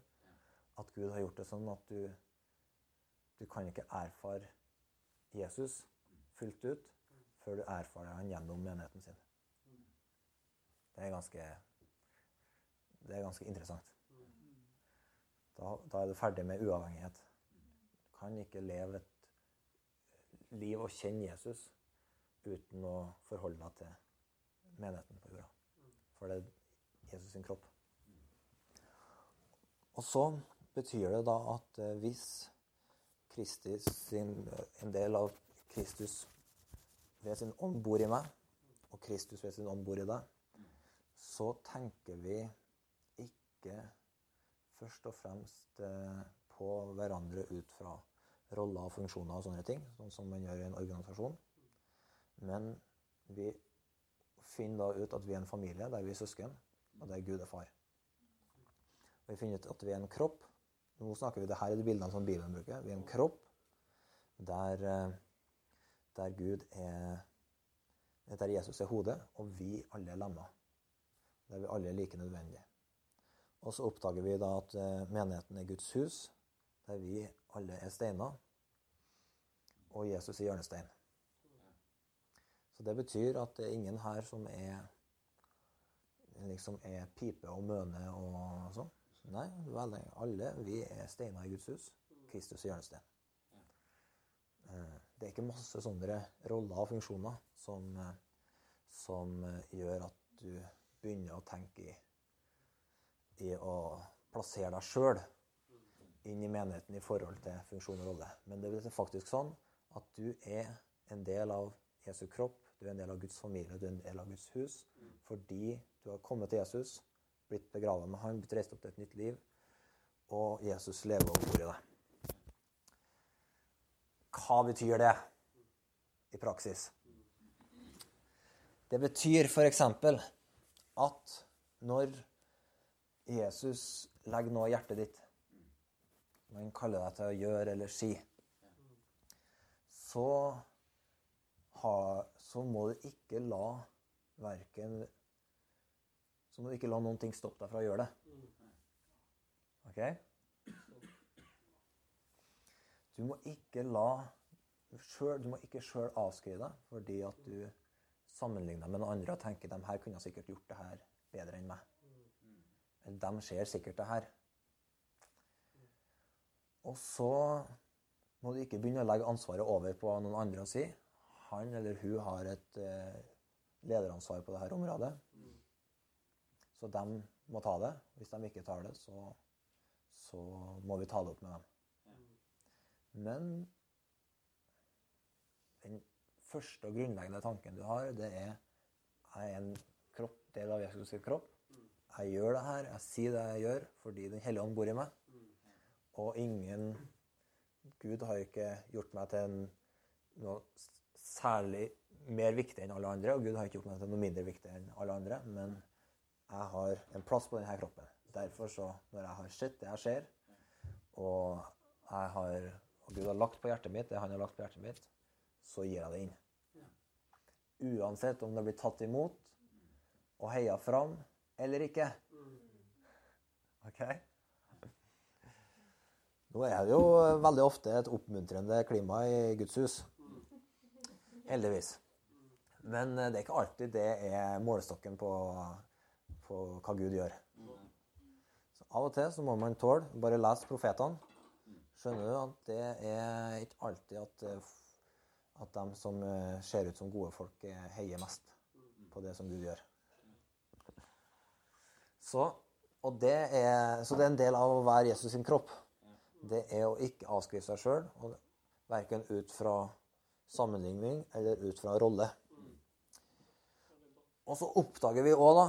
at Gud har gjort det sånn at du, du kan ikke erfare Jesus fullt ut før du erfarer han gjennom menigheten sin. Det er ganske, det er ganske interessant. Da, da, er du ferdig med uavhengighet. Du kan ikke leve et liv og kjenne Jesus uten å forholde deg til menigheten på jorda. For det er Jesus sin kropp. Og så betyr det da at eh, hvis Kristus en del av Kristus ved sin ånd bor i meg, og Kristus ved sin ånd bor i deg, så tenker vi ikke først og fremst eh, på hverandre ut fra roller og funksjoner og sånne ting, sånn som man gjør i en organisasjon. Men vi finner da ut at vi er en familie der vi er søsken, og der Gud er far. Og vi finner ut at vi er en kropp. Nå snakker vi det her i de bildene som Bibelen bruker. Vi er en kropp der, eh, der Gud er Der Jesus er hodet, og vi alle er lemmer. Der vi alle er like nødvendige. Og så oppdager vi da at eh, menigheten er Guds hus, der vi alle er steiner, og Jesus er hjørnestein. Så det betyr at det er ingen her som er liksom er pipe og møne og sånn. Nei, alle vi er steiner i Guds hus. Kristus er hjørnestein. Det er ikke masse sånne roller og funksjoner som, som gjør at du begynner å tenke i i å plassere deg sjøl inn i menigheten i forhold til funksjon og rolle. Men det er faktisk sånn at du er en del av Jesu kropp, du er en del av Guds familie, du er en del av Guds hus, fordi du har kommet til Jesus, blitt begravet med Han, blitt reist opp til et nytt liv, og Jesus lever og bor i deg. Hva betyr det i praksis? Det betyr f.eks. at når Jesus legger noe i hjertet ditt, Når han kaller deg til å gjøre eller si, så, ha, så må du ikke la verken Så må du ikke la noen ting stoppe deg fra å gjøre det. OK? Du må ikke la selv, Du må ikke sjøl avskrive deg fordi at du sammenligner med noen andre og tenker de her kunne sikkert gjort det her bedre enn meg. De ser sikkert det her. Og så må du ikke begynne å legge ansvaret over på noen andre og si han eller hun har et eh, lederansvar på dette området. Så de må ta det. Hvis de ikke tar det, så, så må vi ta det opp med dem. Men den første og grunnleggende tanken du har, det er jeg er en kropp, del av Jesus' kropp. Jeg gjør det her, jeg sier det jeg gjør, fordi Den hellige ånd bor i meg. Og ingen Gud har ikke gjort meg til en, noe særlig mer viktig enn alle andre, og Gud har ikke gjort meg til noe mindre viktig enn alle andre, men jeg har en plass på denne kroppen. Derfor så, når jeg har sett det jeg ser, og, jeg har, og Gud har lagt på hjertet mitt det han har lagt på hjertet mitt, så gir jeg det inn. Uansett om det blir tatt imot og heia fram, eller ikke. OK? Nå er det jo veldig ofte et oppmuntrende klima i Guds hus. Heldigvis. Men eh, det er ikke alltid det er målestokken på, på hva Gud gjør. Så Av og til så må man tåle bare lese profetene. Skjønner du at det er ikke alltid at, eh, at de som eh, ser ut som gode folk, eh, heier mest på det som Gud gjør. Så, det er, så det er en del av å være Jesus sin kropp. Det er å ikke avskrive seg sjøl, verken ut fra sammenligning eller ut fra rolle. Og så oppdager vi òg,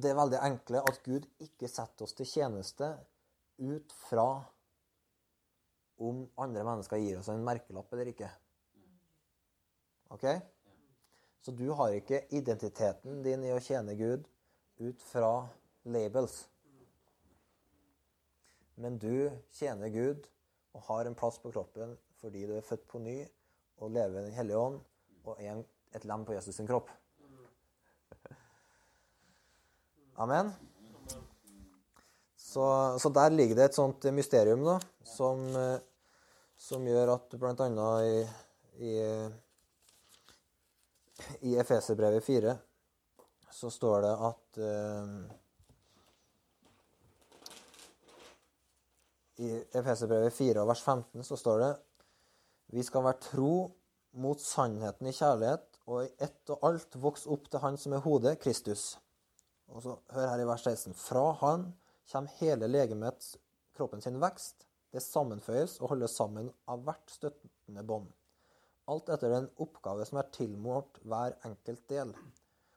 det er veldig enkle, at Gud ikke setter oss til tjeneste ut fra om andre mennesker gir oss en merkelapp eller ikke. OK? Så du har ikke identiteten din i å tjene Gud ut fra labels. Men du tjener Gud og har en plass på kroppen fordi du er født på ny og lever i Den hellige ånd og er et lem på Jesus sin kropp. Amen. Så, så, der ligger det et sånt mysterium da, som, eh, som gjør at bl.a. i, i, i Efeserbrevet 4 så står det at uh, I Efeserbrevet 4 vers 15 så står det vi skal være tro mot sannheten i kjærlighet og i ett og alt vokse opp til Han som er hodet, Kristus. Og så Hør her i vers 16. Fra Han kommer hele legemets, kroppen sin, vekst. Det sammenføyes og holdes sammen av hvert støttende bånd. Alt etter den oppgave som er tilmålt hver enkelt del.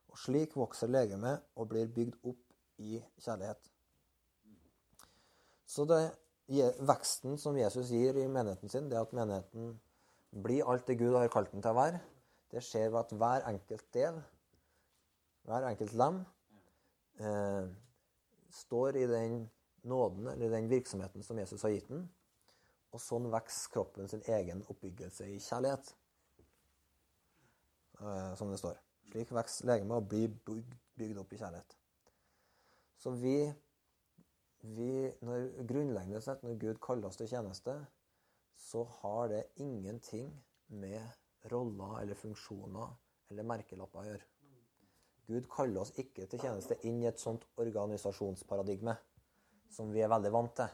Og slik vokser legemet og blir bygd opp i kjærlighet. Så det, veksten som Jesus gir i menigheten sin, det at menigheten blir alt det Gud har kalt den til å være, det skjer ved at hver enkelt del, hver enkelt lem, eh, står i den nåden eller den virksomheten som Jesus har gitt den. Og sånn vokser kroppen sin egen oppbyggelse i kjærlighet. Eh, som det står. Slik vokser legemet og blir bygd, opp i kjærlighet. Så vi, vi når, Grunnleggende sett, når Gud kaller oss til tjeneste, så har det ingenting med roller eller funksjoner eller merkelapper å gjøre. Gud kaller oss ikke til tjeneste inn i et sånt organisasjonsparadigme som vi er veldig vant til.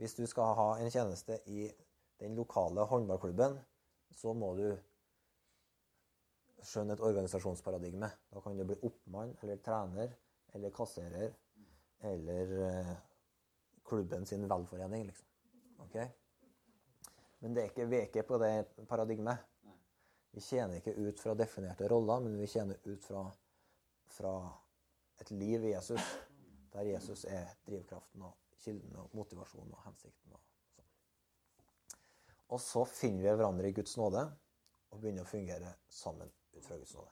Hvis du skal ha en tjeneste i den lokale håndballklubben, så må du skjønne et organisasjonsparadigme. Da kan du bli oppmann eller trener eller kasserer eller eh, klubben sin velforening, liksom. Okay? Men det er ikke, er på det paradigmet. Vi tjener ikke ut fra definerte roller, men vi tjener ut fra fra et liv i Jesus, der Jesus er drivkraften og kilden og motivasjonen og hensikten. Og, sånn. og så finner vi hverandre i Guds nåde og begynner å fungere sammen ut fra Guds nåde.